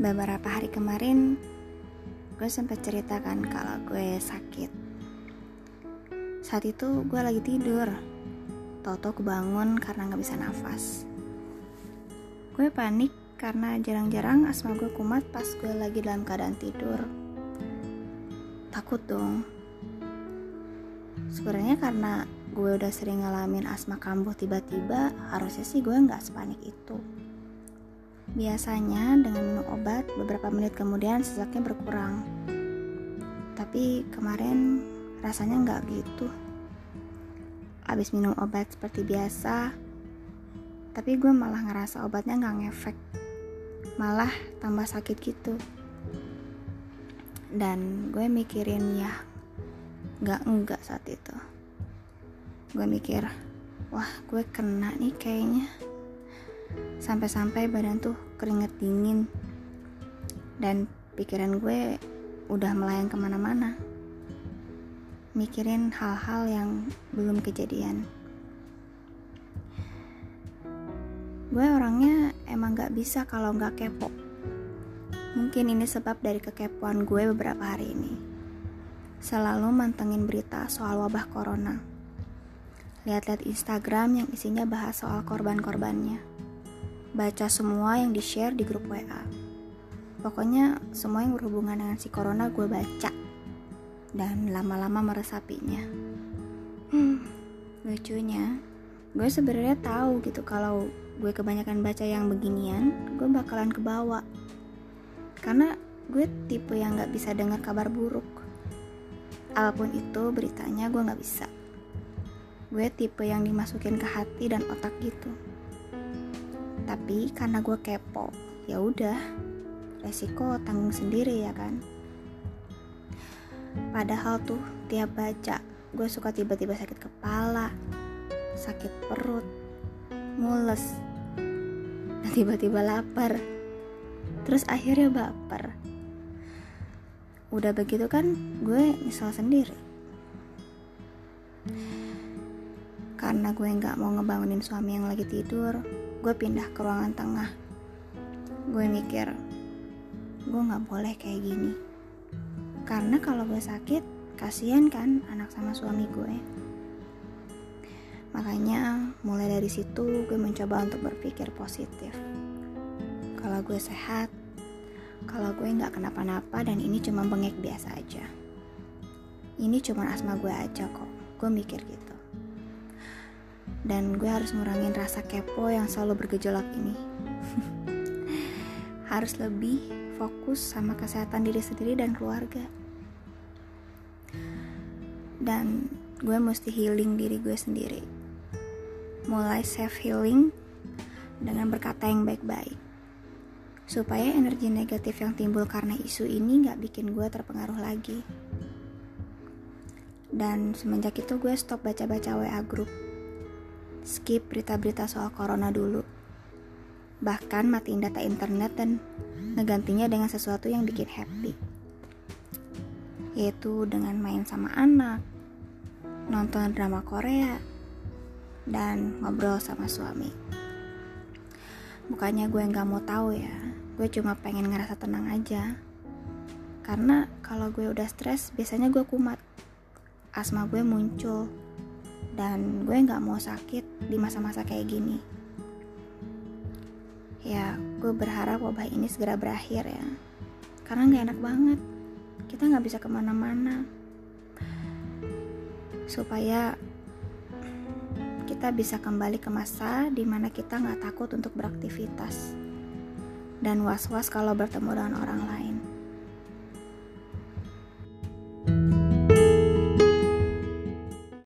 beberapa hari kemarin gue sempat ceritakan kalau gue sakit. Saat itu gue lagi tidur. Toto kebangun karena gak bisa nafas. Gue panik karena jarang-jarang asma gue kumat pas gue lagi dalam keadaan tidur. Takut dong. Sebenarnya karena gue udah sering ngalamin asma kambuh tiba-tiba harusnya sih gue nggak sepanik itu Biasanya dengan minum obat beberapa menit kemudian sesaknya berkurang. Tapi kemarin rasanya nggak gitu. Abis minum obat seperti biasa, tapi gue malah ngerasa obatnya nggak ngefek. Malah tambah sakit gitu. Dan gue mikirin ya nggak enggak saat itu. Gue mikir, wah gue kena nih kayaknya sampai-sampai badan tuh keringet dingin. Dan pikiran gue udah melayang ke mana-mana. Mikirin hal-hal yang belum kejadian. Gue orangnya emang gak bisa kalau gak kepo. Mungkin ini sebab dari kekepoan gue beberapa hari ini. Selalu mantengin berita soal wabah corona. Lihat-lihat Instagram yang isinya bahas soal korban-korbannya baca semua yang di-share di grup WA. Pokoknya semua yang berhubungan dengan si corona gue baca dan lama-lama meresapinya. Hmm, lucunya, gue sebenarnya tahu gitu kalau gue kebanyakan baca yang beginian, gue bakalan kebawa. Karena gue tipe yang gak bisa dengar kabar buruk. Apa pun itu beritanya gue gak bisa. Gue tipe yang dimasukin ke hati dan otak gitu tapi karena gue kepo ya udah resiko tanggung sendiri ya kan? Padahal tuh tiap baca gue suka tiba-tiba sakit kepala sakit perut mules dan tiba-tiba lapar terus akhirnya baper. Udah begitu kan gue nyesel sendiri. Karena gue nggak mau ngebangunin suami yang lagi tidur gue pindah ke ruangan tengah. Gue mikir gue nggak boleh kayak gini. Karena kalau gue sakit kasihan kan anak sama suami gue makanya mulai dari situ gue mencoba untuk berpikir positif. Kalau gue sehat kalau gue nggak kenapa-napa dan ini cuma bengek biasa aja. Ini cuma asma gue aja kok. Gue mikir gitu dan gue harus ngurangin rasa kepo yang selalu bergejolak ini. harus lebih fokus sama kesehatan diri sendiri dan keluarga. Dan gue mesti healing diri gue sendiri. Mulai self healing dengan berkata yang baik-baik. Supaya energi negatif yang timbul karena isu ini gak bikin gue terpengaruh lagi. Dan semenjak itu gue stop baca-baca WA group skip berita-berita soal corona dulu. Bahkan matiin data internet dan ngegantinya dengan sesuatu yang bikin happy. Yaitu dengan main sama anak, nonton drama Korea, dan ngobrol sama suami. Bukannya gue nggak mau tahu ya, gue cuma pengen ngerasa tenang aja. Karena kalau gue udah stres, biasanya gue kumat. Asma gue muncul, dan gue nggak mau sakit di masa-masa kayak gini. Ya, gue berharap wabah ini segera berakhir ya, karena nggak enak banget. Kita nggak bisa ke mana-mana, supaya kita bisa kembali ke masa di mana kita nggak takut untuk beraktivitas dan was-was kalau bertemu dengan orang lain.